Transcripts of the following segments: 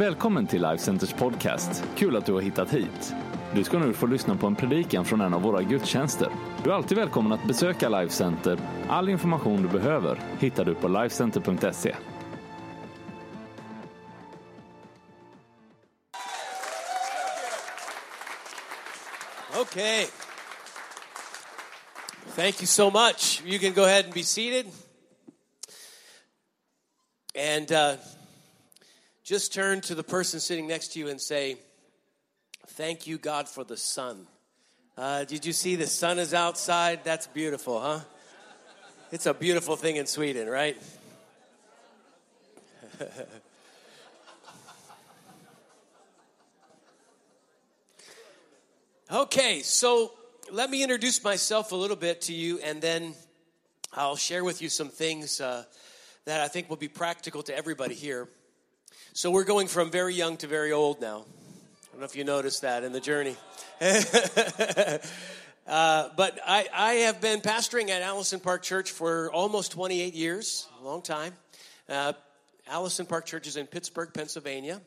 Välkommen till Life Centers podcast. Kul att du har hittat hit. Du ska nu få lyssna på en predikan från en av våra gudstjänster. Du är alltid välkommen att besöka Life Center. All information du behöver hittar du på lifecenter.se. Okay. Thank you so much. You can go ahead and be seated. And uh, just turn to the person sitting next to you and say, Thank you, God, for the sun. Uh, did you see the sun is outside? That's beautiful, huh? It's a beautiful thing in Sweden, right? okay, so let me introduce myself a little bit to you, and then I'll share with you some things uh, that I think will be practical to everybody here. So we're going from very young to very old now. I don't know if you noticed that in the journey. uh, but I, I have been pastoring at Allison Park Church for almost 28 years, a long time. Uh, Allison Park Church is in Pittsburgh, Pennsylvania.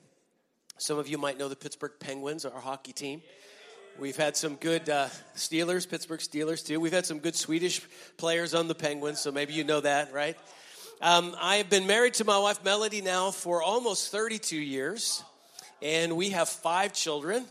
Some of you might know the Pittsburgh Penguins, our hockey team. We've had some good uh, Steelers, Pittsburgh Steelers too. We've had some good Swedish players on the Penguins, so maybe you know that, right? Um, I've been married to my wife Melody now for almost 32 years, and we have five children.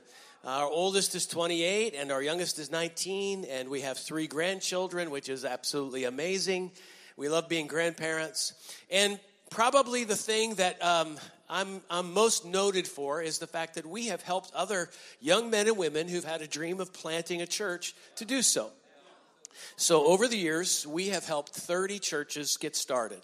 Our oldest is 28, and our youngest is 19, and we have three grandchildren, which is absolutely amazing. We love being grandparents. And probably the thing that um, I'm, I'm most noted for is the fact that we have helped other young men and women who've had a dream of planting a church to do so. So, over the years, we have helped 30 churches get started.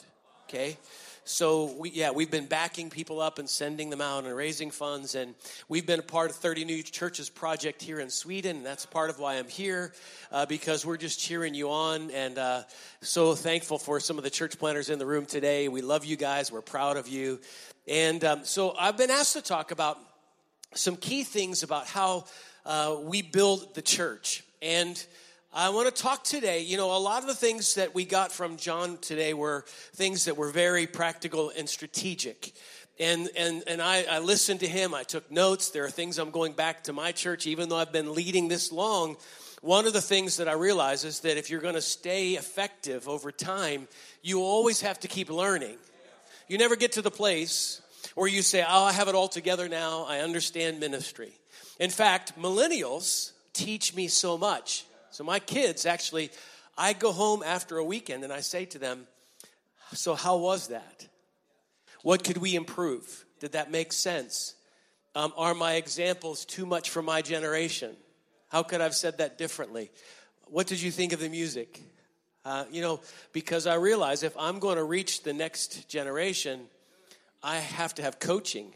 Okay? So we, yeah, we've been backing people up and sending them out and raising funds, and we've been a part of 30 New Churches project here in Sweden, that's part of why I'm here uh, because we're just cheering you on, and uh, so thankful for some of the church planters in the room today. We love you guys. We're proud of you, and um, so I've been asked to talk about some key things about how uh, we build the church, and I want to talk today. You know, a lot of the things that we got from John today were things that were very practical and strategic. And, and, and I, I listened to him. I took notes. There are things I'm going back to my church, even though I've been leading this long. One of the things that I realize is that if you're going to stay effective over time, you always have to keep learning. You never get to the place where you say, Oh, I have it all together now. I understand ministry. In fact, millennials teach me so much. So my kids actually, I go home after a weekend and I say to them, So how was that? What could we improve? Did that make sense? Um, are my examples too much for my generation? How could I have said that differently? What did you think of the music? Uh, you know, because I realize if I'm going to reach the next generation, I have to have coaching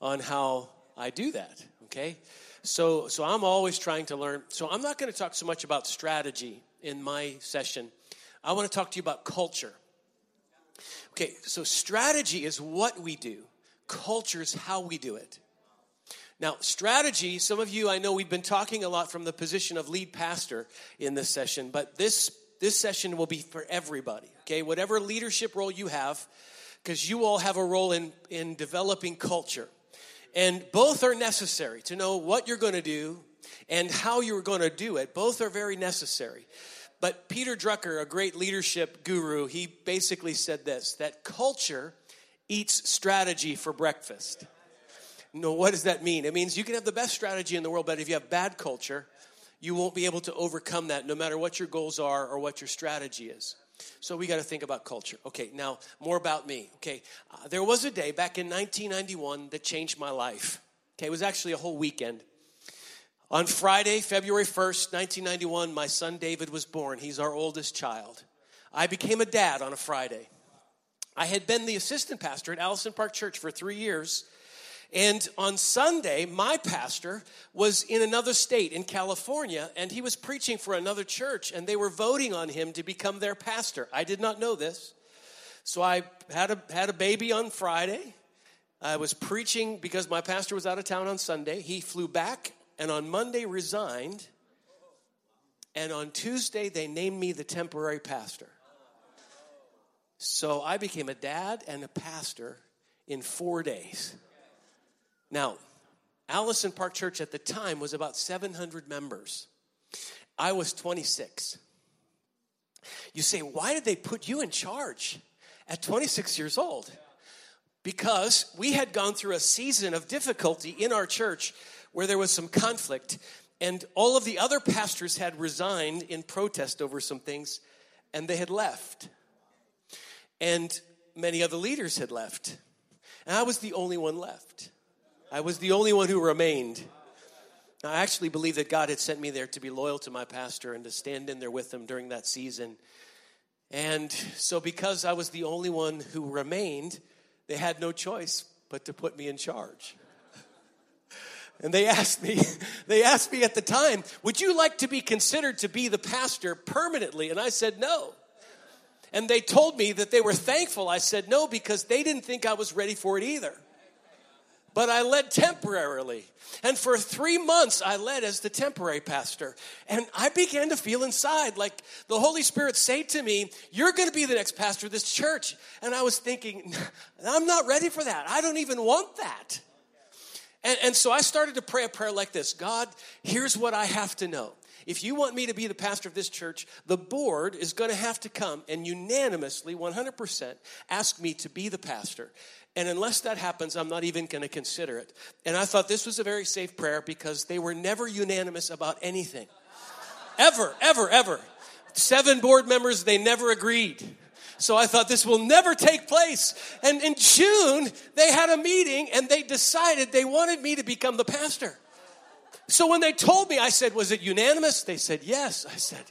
on how I do that, okay? So, so I'm always trying to learn. So I'm not going to talk so much about strategy in my session. I want to talk to you about culture. Okay, so strategy is what we do. Culture is how we do it. Now, strategy, some of you, I know we've been talking a lot from the position of lead pastor in this session, but this, this session will be for everybody, okay? Whatever leadership role you have, because you all have a role in, in developing culture. And both are necessary to know what you're going to do and how you're going to do it. Both are very necessary. But Peter Drucker, a great leadership guru, he basically said this that culture eats strategy for breakfast. No, what does that mean? It means you can have the best strategy in the world, but if you have bad culture, you won't be able to overcome that no matter what your goals are or what your strategy is. So we got to think about culture. Okay, now more about me. Okay, uh, there was a day back in 1991 that changed my life. Okay, it was actually a whole weekend. On Friday, February 1st, 1991, my son David was born. He's our oldest child. I became a dad on a Friday. I had been the assistant pastor at Allison Park Church for three years and on Sunday, my pastor was in another state in California, and he was preaching for another church, and they were voting on him to become their pastor. I did not know this. So I had a, had a baby on Friday. I was preaching because my pastor was out of town on Sunday. He flew back, and on Monday resigned. And on Tuesday, they named me the temporary pastor. So I became a dad and a pastor in four days. Now, Allison Park Church at the time was about 700 members. I was 26. You say, why did they put you in charge at 26 years old? Because we had gone through a season of difficulty in our church where there was some conflict, and all of the other pastors had resigned in protest over some things, and they had left. And many other leaders had left. And I was the only one left. I was the only one who remained. I actually believe that God had sent me there to be loyal to my pastor and to stand in there with him during that season. And so, because I was the only one who remained, they had no choice but to put me in charge. And they asked me, they asked me at the time, would you like to be considered to be the pastor permanently? And I said, no. And they told me that they were thankful. I said, no, because they didn't think I was ready for it either but I led temporarily. And for three months, I led as the temporary pastor. And I began to feel inside like the Holy Spirit say to me, You're going to be the next pastor of this church. And I was thinking, I'm not ready for that. I don't even want that. And, and so I started to pray a prayer like this God, here's what I have to know. If you want me to be the pastor of this church, the board is going to have to come and unanimously, 100%, ask me to be the pastor. And unless that happens, I'm not even going to consider it. And I thought this was a very safe prayer because they were never unanimous about anything. Ever, ever, ever. Seven board members, they never agreed. So I thought this will never take place. And in June, they had a meeting and they decided they wanted me to become the pastor. So when they told me, I said, Was it unanimous? They said, Yes. I said,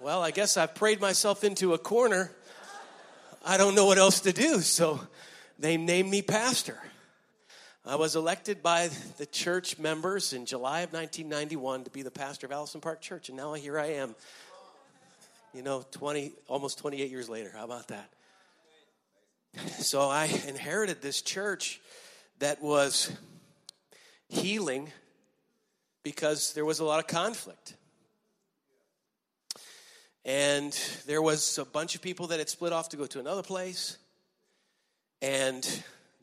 Well, I guess I've prayed myself into a corner. I don't know what else to do. So they named me pastor. I was elected by the church members in July of 1991 to be the pastor of Allison Park Church, and now here I am. You know, 20, almost 28 years later. How about that? So I inherited this church that was healing because there was a lot of conflict. And there was a bunch of people that had split off to go to another place. And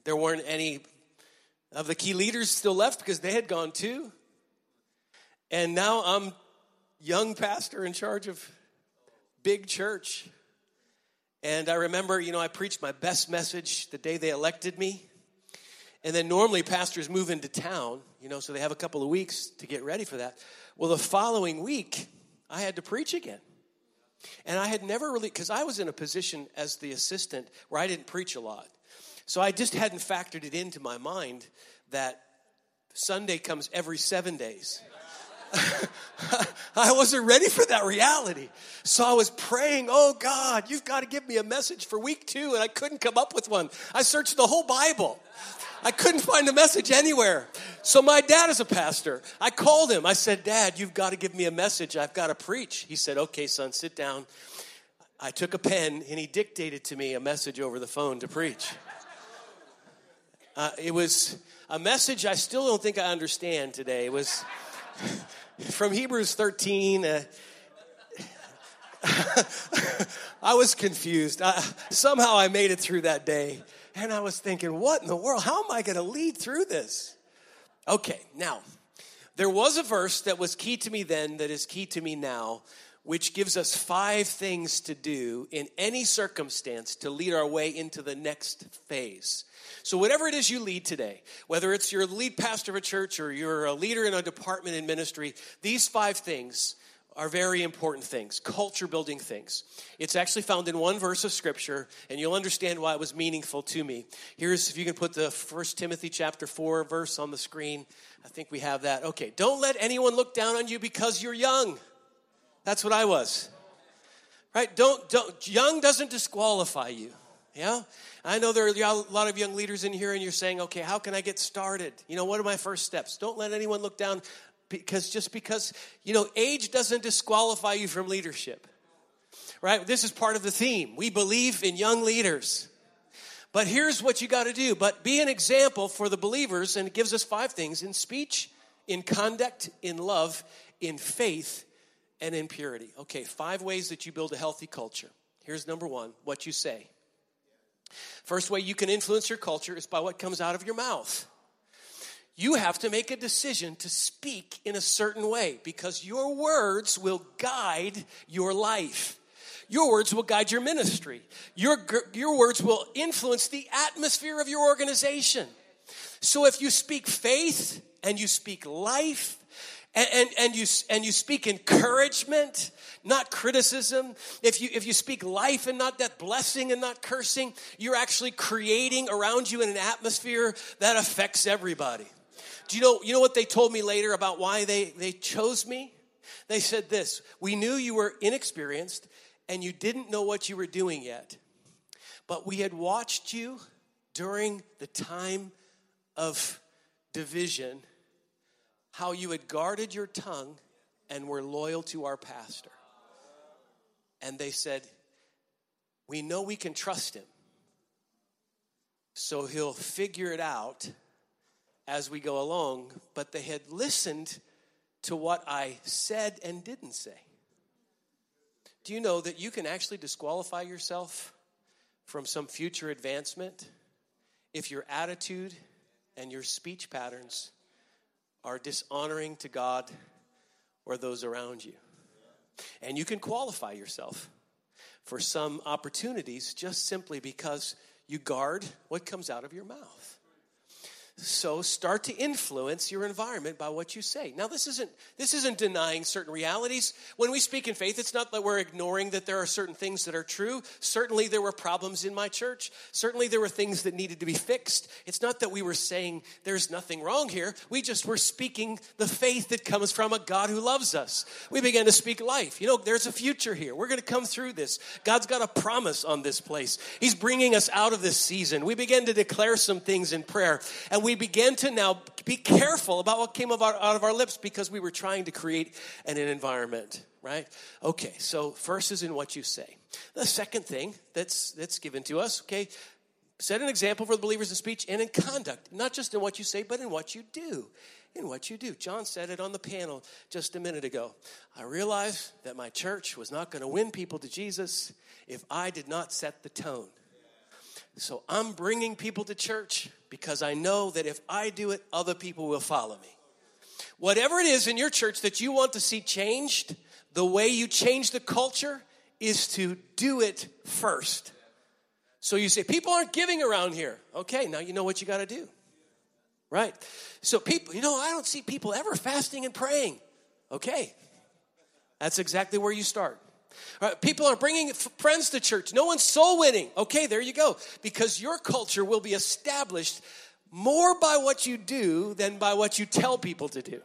there weren't any of the key leaders still left because they had gone too. And now I'm young pastor in charge of big church. And I remember, you know, I preached my best message the day they elected me. And then normally pastors move into town, you know, so they have a couple of weeks to get ready for that. Well, the following week, I had to preach again. And I had never really, because I was in a position as the assistant where I didn't preach a lot. So I just hadn't factored it into my mind that Sunday comes every seven days. I wasn't ready for that reality. So I was praying, oh God, you've got to give me a message for week two, and I couldn't come up with one. I searched the whole Bible. I couldn't find a message anywhere. So my dad is a pastor. I called him. I said, Dad, you've got to give me a message. I've got to preach. He said, Okay, son, sit down. I took a pen and he dictated to me a message over the phone to preach. Uh, it was a message I still don't think I understand today. It was from Hebrews 13. Uh, I was confused. I, somehow I made it through that day. And I was thinking, what in the world? How am I going to lead through this? Okay, now, there was a verse that was key to me then that is key to me now, which gives us five things to do in any circumstance to lead our way into the next phase. So, whatever it is you lead today, whether it's your lead pastor of a church or you're a leader in a department in ministry, these five things are very important things, culture building things. It's actually found in one verse of scripture, and you'll understand why it was meaningful to me. Here's if you can put the First Timothy chapter 4 verse on the screen. I think we have that. Okay, don't let anyone look down on you because you're young. That's what I was. Right? Don't don't young doesn't disqualify you. Yeah? I know there are a lot of young leaders in here, and you're saying, okay, how can I get started? You know, what are my first steps? Don't let anyone look down because just because, you know, age doesn't disqualify you from leadership. Right? This is part of the theme. We believe in young leaders. But here's what you got to do. But be an example for the believers, and it gives us five things in speech, in conduct, in love, in faith, and in purity. Okay, five ways that you build a healthy culture. Here's number one what you say. First way you can influence your culture is by what comes out of your mouth. You have to make a decision to speak in a certain way because your words will guide your life. Your words will guide your ministry. Your, your words will influence the atmosphere of your organization. So if you speak faith and you speak life and, and, and, you, and you speak encouragement, not criticism, if you, if you speak life and not that blessing and not cursing, you're actually creating around you in an atmosphere that affects everybody. Do you know, you know what they told me later about why they, they chose me? They said this We knew you were inexperienced and you didn't know what you were doing yet, but we had watched you during the time of division, how you had guarded your tongue and were loyal to our pastor. And they said, We know we can trust him, so he'll figure it out as we go along, but they had listened to what I said and didn't say. Do you know that you can actually disqualify yourself from some future advancement if your attitude and your speech patterns are dishonoring to God or those around you? And you can qualify yourself for some opportunities just simply because you guard what comes out of your mouth. So start to influence your environment by what you say. Now this isn't this isn't denying certain realities. When we speak in faith, it's not that we're ignoring that there are certain things that are true. Certainly there were problems in my church. Certainly there were things that needed to be fixed. It's not that we were saying there's nothing wrong here. We just were speaking the faith that comes from a God who loves us. We began to speak life. You know, there's a future here. We're going to come through this. God's got a promise on this place. He's bringing us out of this season. We began to declare some things in prayer and we began to now be careful about what came out of our lips because we were trying to create an, environment, right? Okay, so first is in what you say. The second thing that's that's given to us, okay, set an example for the believers in speech and in conduct, not just in what you say, but in what you do. In what you do. John said it on the panel just a minute ago. I realized that my church was not going to win people to Jesus if I did not set the tone. So I'm bringing people to church because I know that if I do it, other people will follow me. Whatever it is in your church that you want to see changed, the way you change the culture is to do it first. So you say, people aren't giving around here. Okay, now you know what you got to do. Right? So people, you know, I don't see people ever fasting and praying. Okay, that's exactly where you start. Right, people are bringing friends to church. No one's soul winning. Okay, there you go. Because your culture will be established more by what you do than by what you tell people to do.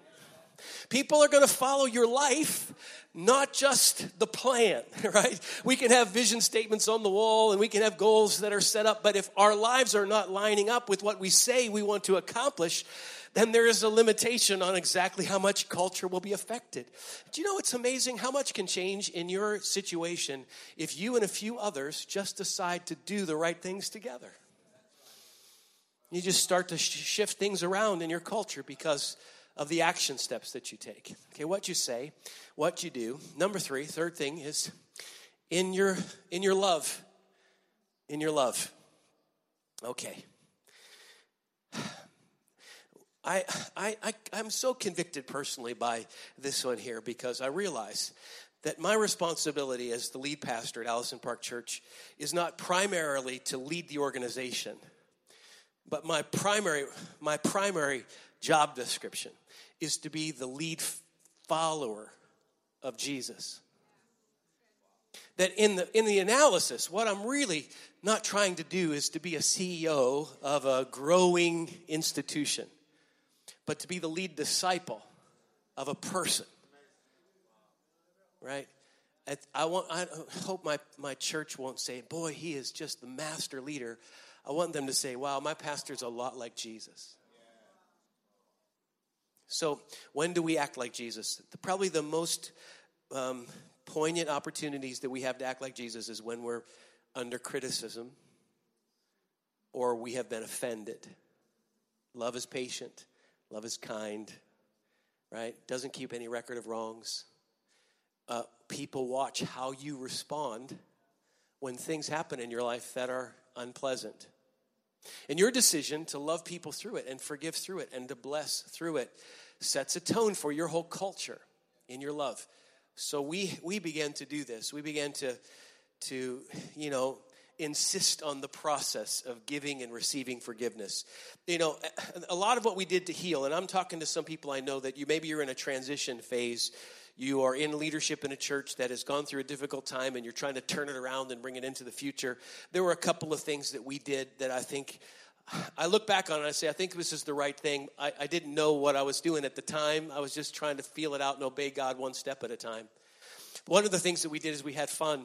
People are going to follow your life, not just the plan, right? We can have vision statements on the wall and we can have goals that are set up, but if our lives are not lining up with what we say we want to accomplish, then there is a limitation on exactly how much culture will be affected. Do you know it's amazing how much can change in your situation if you and a few others just decide to do the right things together? You just start to sh- shift things around in your culture because of the action steps that you take. Okay, what you say, what you do. Number three, third thing is in your in your love. In your love. Okay. I, I, I'm so convicted personally by this one here because I realize that my responsibility as the lead pastor at Allison Park Church is not primarily to lead the organization, but my primary, my primary job description is to be the lead follower of Jesus. That in the, in the analysis, what I'm really not trying to do is to be a CEO of a growing institution but to be the lead disciple of a person. Right? I, want, I hope my, my church won't say, boy, he is just the master leader. I want them to say, wow, my pastor's a lot like Jesus. So, when do we act like Jesus? Probably the most um, poignant opportunities that we have to act like Jesus is when we're under criticism or we have been offended. Love is patient. Love is kind, right? Doesn't keep any record of wrongs. Uh, people watch how you respond when things happen in your life that are unpleasant. And your decision to love people through it and forgive through it and to bless through it sets a tone for your whole culture in your love. So we we began to do this. We began to to you know insist on the process of giving and receiving forgiveness. You know, a lot of what we did to heal, and I'm talking to some people I know that you maybe you're in a transition phase. You are in leadership in a church that has gone through a difficult time and you're trying to turn it around and bring it into the future. There were a couple of things that we did that I think I look back on it and I say, I think this is the right thing. I, I, didn't know what I was doing at the time. I was just trying to feel it out and obey God one step at a time. One of the things that we did is we had fun.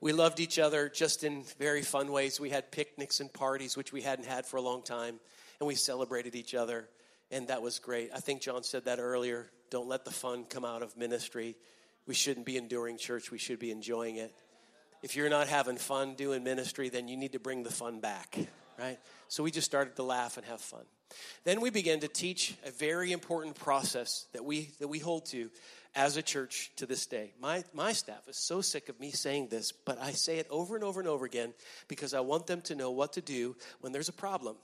We loved each other just in very fun ways. We had picnics and parties, which we hadn't had for a long time, and we celebrated each other, and that was great. I think John said that earlier. Don't let the fun come out of ministry. We shouldn't be enduring church, we should be enjoying it. If you're not having fun doing ministry, then you need to bring the fun back, right? So we just started to laugh and have fun. Then we began to teach a very important process that we that we hold to as a church to this day. My, my staff is so sick of me saying this, but I say it over and over and over again because I want them to know what to do when there's a problem.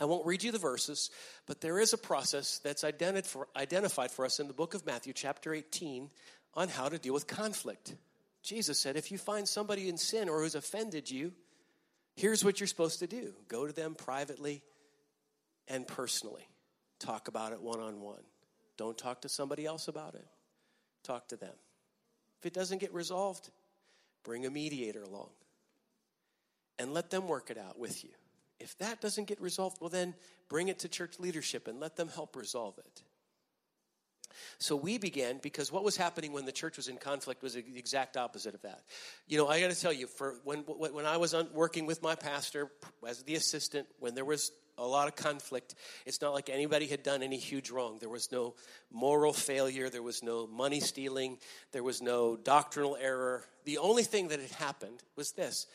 I won't read you the verses, but there is a process that's identified for us in the book of Matthew, chapter 18, on how to deal with conflict. Jesus said, if you find somebody in sin or who's offended you, here's what you're supposed to do go to them privately and personally, talk about it one on one. Don't talk to somebody else about it. Talk to them. If it doesn't get resolved, bring a mediator along and let them work it out with you. If that doesn't get resolved, well, then bring it to church leadership and let them help resolve it. So we began because what was happening when the church was in conflict was the exact opposite of that. You know, I got to tell you, for when when I was working with my pastor as the assistant, when there was a lot of conflict. It's not like anybody had done any huge wrong. There was no moral failure, there was no money stealing, there was no doctrinal error. The only thing that had happened was this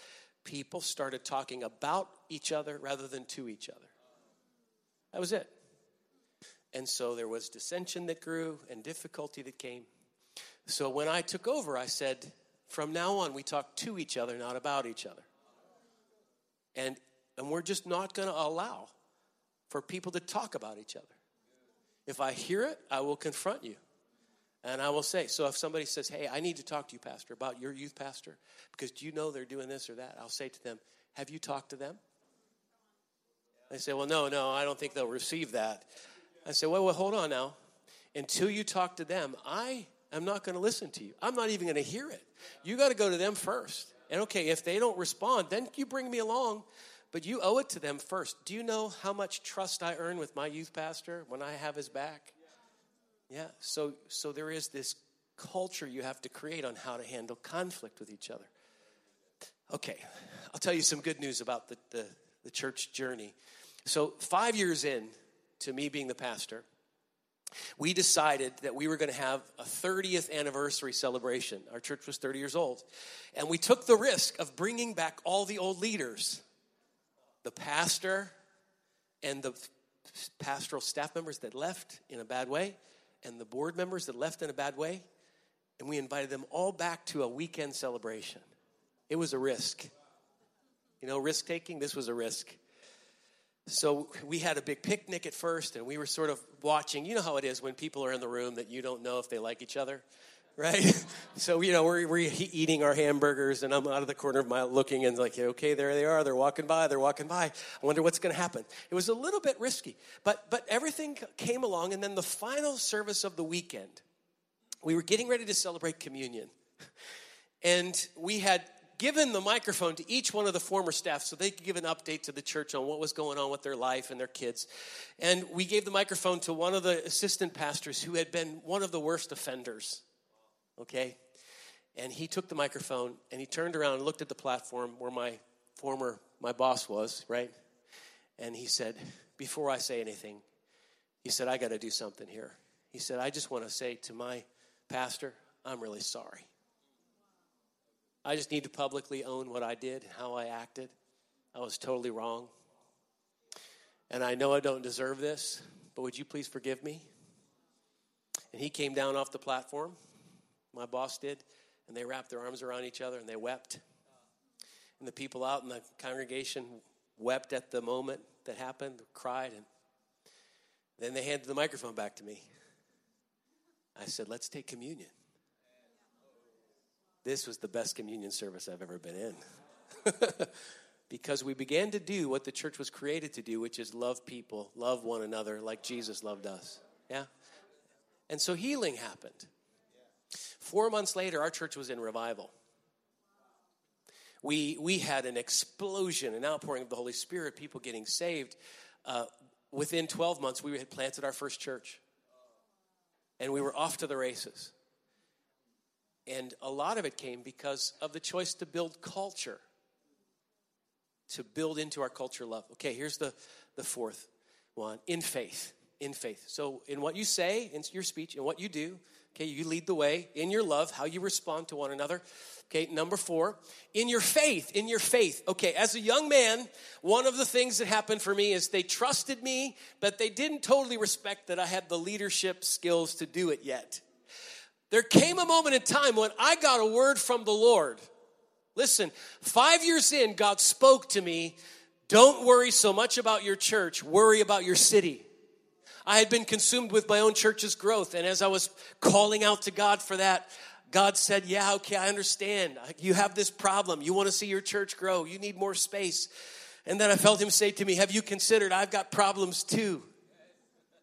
people started talking about each other rather than to each other. That was it. And so there was dissension that grew and difficulty that came. So when I took over, I said, from now on, we talk to each other, not about each other. And and we're just not going to allow for people to talk about each other. If I hear it, I will confront you. And I will say, so if somebody says, hey, I need to talk to you, Pastor, about your youth pastor, because do you know they're doing this or that? I'll say to them, have you talked to them? They say, well, no, no, I don't think they'll receive that. I say, well, well hold on now. Until you talk to them, I am not going to listen to you. I'm not even going to hear it. You got to go to them first. And okay, if they don't respond, then you bring me along but you owe it to them first. Do you know how much trust I earn with my youth pastor when I have his back? Yeah, so so there is this culture you have to create on how to handle conflict with each other. Okay, I'll tell you some good news about the, the, the church journey. So, five years in to me being the pastor, we decided that we were going to have a 30th anniversary celebration. Our church was 30 years old. And we took the risk of bringing back all the old leaders the pastor and the pastoral staff members that left in a bad way, and the board members that left in a bad way, and we invited them all back to a weekend celebration. It was a risk. You know, risk taking, this was a risk. So we had a big picnic at first, and we were sort of watching. You know how it is when people are in the room that you don't know if they like each other right? so, you know, we're, we're eating our hamburgers, and I'm out of the corner of my looking and like, okay, there they are. They're walking by. They're walking by. I wonder what's going to happen. It was a little bit risky, but but everything came along, and then the final service of the weekend, we were getting ready to celebrate communion, and we had given the microphone to each one of the former staff so they could give an update to the church on what was going on with their life and their kids. And we gave the microphone to one of the assistant pastors who had been one of the worst offenders okay? And he took the microphone and he turned around and looked at the platform where my former, my boss was, right? And he said, Before I say anything, he said, I got to do something here. He said, I just want to say to my pastor, I'm really sorry. I just need to publicly own what I did, how I acted. I was totally wrong. And I know I don't deserve this, but would you please forgive me? And he came down off the platform my boss did, and they wrapped their arms around each other and they wept. And the people out in the congregation wept at the moment that happened, cried, and then they handed the microphone back to me. I said, Let's take communion. This was the best communion service I've ever been in. because we began to do what the church was created to do, which is love people, love one another like Jesus loved us. Yeah? And so healing happened. Four months later, our church was in revival. We, we had an explosion, an outpouring of the Holy Spirit, people getting saved. Uh, within 12 months, we had planted our first church. And we were off to the races. And a lot of it came because of the choice to build culture, to build into our culture love. Okay, here's the, the fourth one in faith. In faith. So, in what you say, in your speech, in what you do, okay, you lead the way in your love, how you respond to one another. Okay, number four, in your faith, in your faith. Okay, as a young man, one of the things that happened for me is they trusted me, but they didn't totally respect that I had the leadership skills to do it yet. There came a moment in time when I got a word from the Lord. Listen, five years in, God spoke to me don't worry so much about your church, worry about your city. I had been consumed with my own church's growth, and as I was calling out to God for that, God said, Yeah, okay, I understand. You have this problem. You want to see your church grow. You need more space. And then I felt him say to me, Have you considered I've got problems too?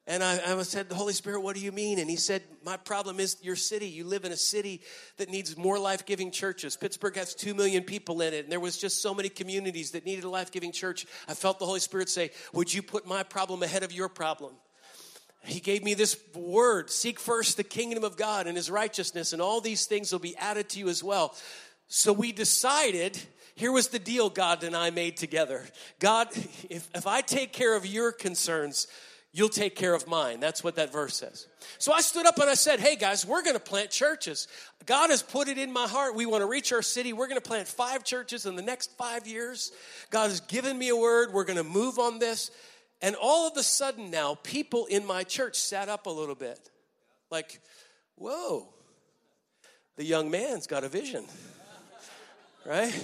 And I, I said, The Holy Spirit, what do you mean? And he said, My problem is your city. You live in a city that needs more life giving churches. Pittsburgh has two million people in it, and there was just so many communities that needed a life giving church. I felt the Holy Spirit say, Would you put my problem ahead of your problem? He gave me this word seek first the kingdom of God and his righteousness, and all these things will be added to you as well. So we decided here was the deal God and I made together God, if, if I take care of your concerns, you'll take care of mine. That's what that verse says. So I stood up and I said, Hey guys, we're going to plant churches. God has put it in my heart. We want to reach our city. We're going to plant five churches in the next five years. God has given me a word. We're going to move on this. And all of a sudden now, people in my church sat up a little bit. Like, whoa, the young man's got a vision, right?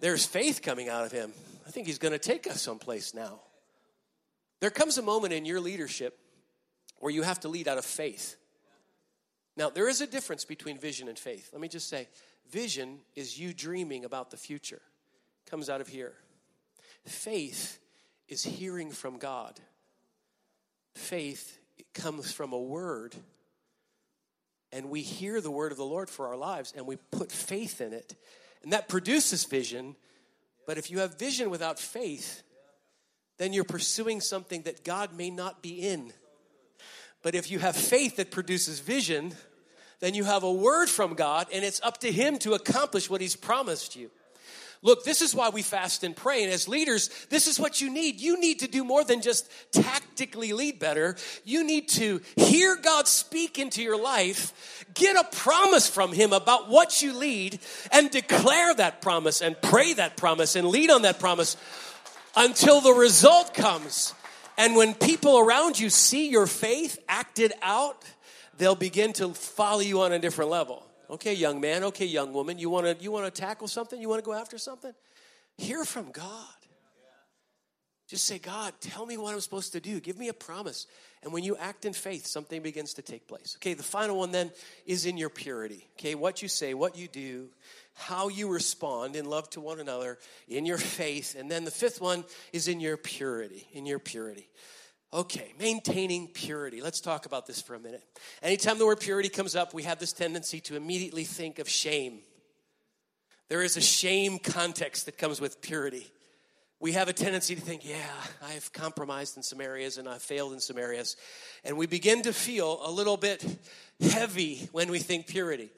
There's faith coming out of him. I think he's going to take us someplace now. There comes a moment in your leadership where you have to lead out of faith. Now, there is a difference between vision and faith. Let me just say vision is you dreaming about the future, comes out of here. Faith is hearing from God. Faith comes from a word, and we hear the word of the Lord for our lives, and we put faith in it, and that produces vision. But if you have vision without faith, then you're pursuing something that God may not be in. But if you have faith that produces vision, then you have a word from God, and it's up to Him to accomplish what He's promised you. Look, this is why we fast and pray. And as leaders, this is what you need. You need to do more than just tactically lead better. You need to hear God speak into your life, get a promise from Him about what you lead, and declare that promise and pray that promise and lead on that promise until the result comes. And when people around you see your faith acted out, they'll begin to follow you on a different level. Okay, young man, okay, young woman, you want to you want to tackle something? You want to go after something? Hear from God. Just say, God, tell me what I'm supposed to do. Give me a promise. And when you act in faith, something begins to take place. Okay, the final one then is in your purity. Okay, what you say, what you do, how you respond in love to one another, in your faith. And then the fifth one is in your purity. In your purity. Okay, maintaining purity. Let's talk about this for a minute. Anytime the word purity comes up, we have this tendency to immediately think of shame. There is a shame context that comes with purity. We have a tendency to think, yeah, I've compromised in some areas and I've failed in some areas. And we begin to feel a little bit heavy when we think purity.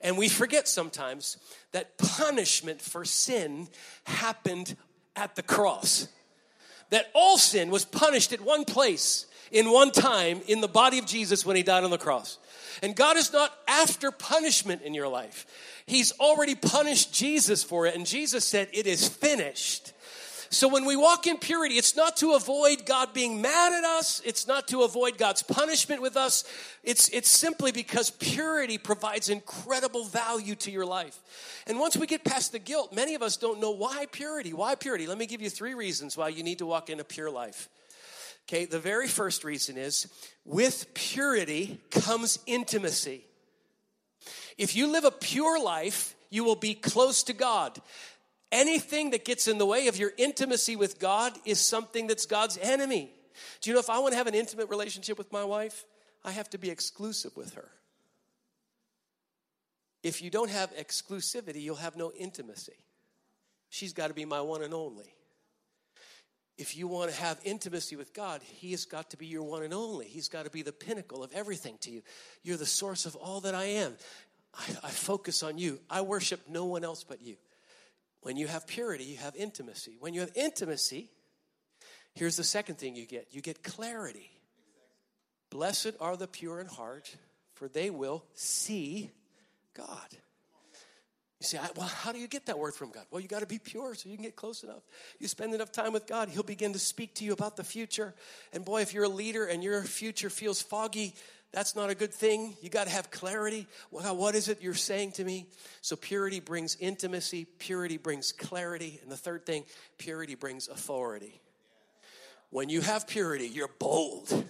And we forget sometimes that punishment for sin happened at the cross that all sin was punished at one place, in one time, in the body of Jesus when he died on the cross. And God is not after punishment in your life. He's already punished Jesus for it. And Jesus said, It is finished. So when we walk in purity, it's not to avoid God being mad at us. It's not to avoid God's punishment with us. It's, it's simply because purity provides incredible value to your life. And once we get past the guilt, many of us don't know why purity. Why purity? Let me give you three reasons why you need to walk in a pure life. Okay, the very first reason is with purity comes intimacy. If you live a pure life, you will be close to God. Anything that gets in the way of your intimacy with God is something that's God's enemy. Do you know if I want to have an intimate relationship with my wife, I have to be exclusive with her. If you don't have exclusivity, you'll have no intimacy. She's got to be my one and only. If you want to have intimacy with God, He has got to be your one and only. He's got to be the pinnacle of everything to you. You're the source of all that I am. I, I focus on you. I worship no one else but you. When you have purity, you have intimacy. When you have intimacy, here's the second thing you get you get clarity. Blessed are the pure in heart, for they will see God. You say, well, how do you get that word from God? Well, you got to be pure so you can get close enough. You spend enough time with God, He'll begin to speak to you about the future. And boy, if you're a leader and your future feels foggy, that's not a good thing. You got to have clarity. Well, what is it you're saying to me? So, purity brings intimacy, purity brings clarity. And the third thing, purity brings authority. When you have purity, you're bold.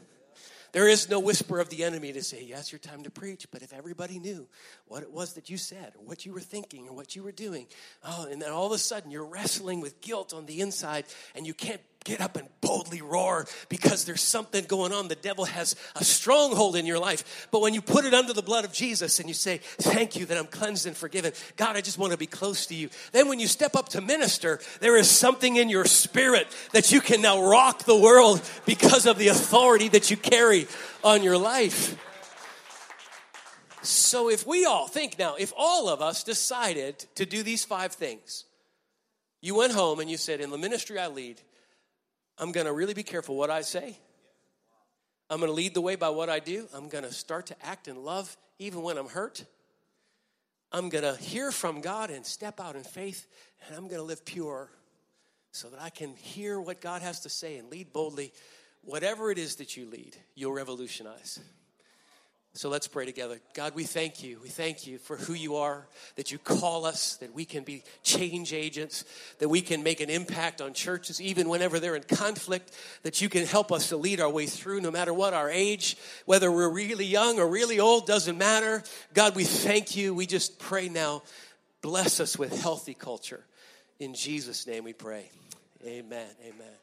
There is no whisper of the enemy to say, Yes, your time to preach. But if everybody knew what it was that you said, or what you were thinking, or what you were doing, oh, and then all of a sudden you're wrestling with guilt on the inside and you can't get up and boldly roar because there's something going on. The devil has a stronghold in your life. But when you put it under the blood of Jesus and you say, Thank you that I'm cleansed and forgiven, God, I just want to be close to you. Then when you step up to minister, there is something in your spirit that you can now rock the world because of the authority that you carry on your life. So if we all think now, if all of us decided to do these five things, you went home and you said, In the ministry I lead, I'm going to really be careful what I say. I'm going to lead the way by what I do. I'm going to start to act in love even when I'm hurt. I'm going to hear from God and step out in faith, and I'm going to live pure so that I can hear what God has to say and lead boldly. Whatever it is that you lead, you'll revolutionize. So let's pray together. God, we thank you. We thank you for who you are, that you call us, that we can be change agents, that we can make an impact on churches even whenever they're in conflict, that you can help us to lead our way through no matter what our age, whether we're really young or really old, doesn't matter. God, we thank you. We just pray now. Bless us with healthy culture. In Jesus' name we pray. Amen. Amen.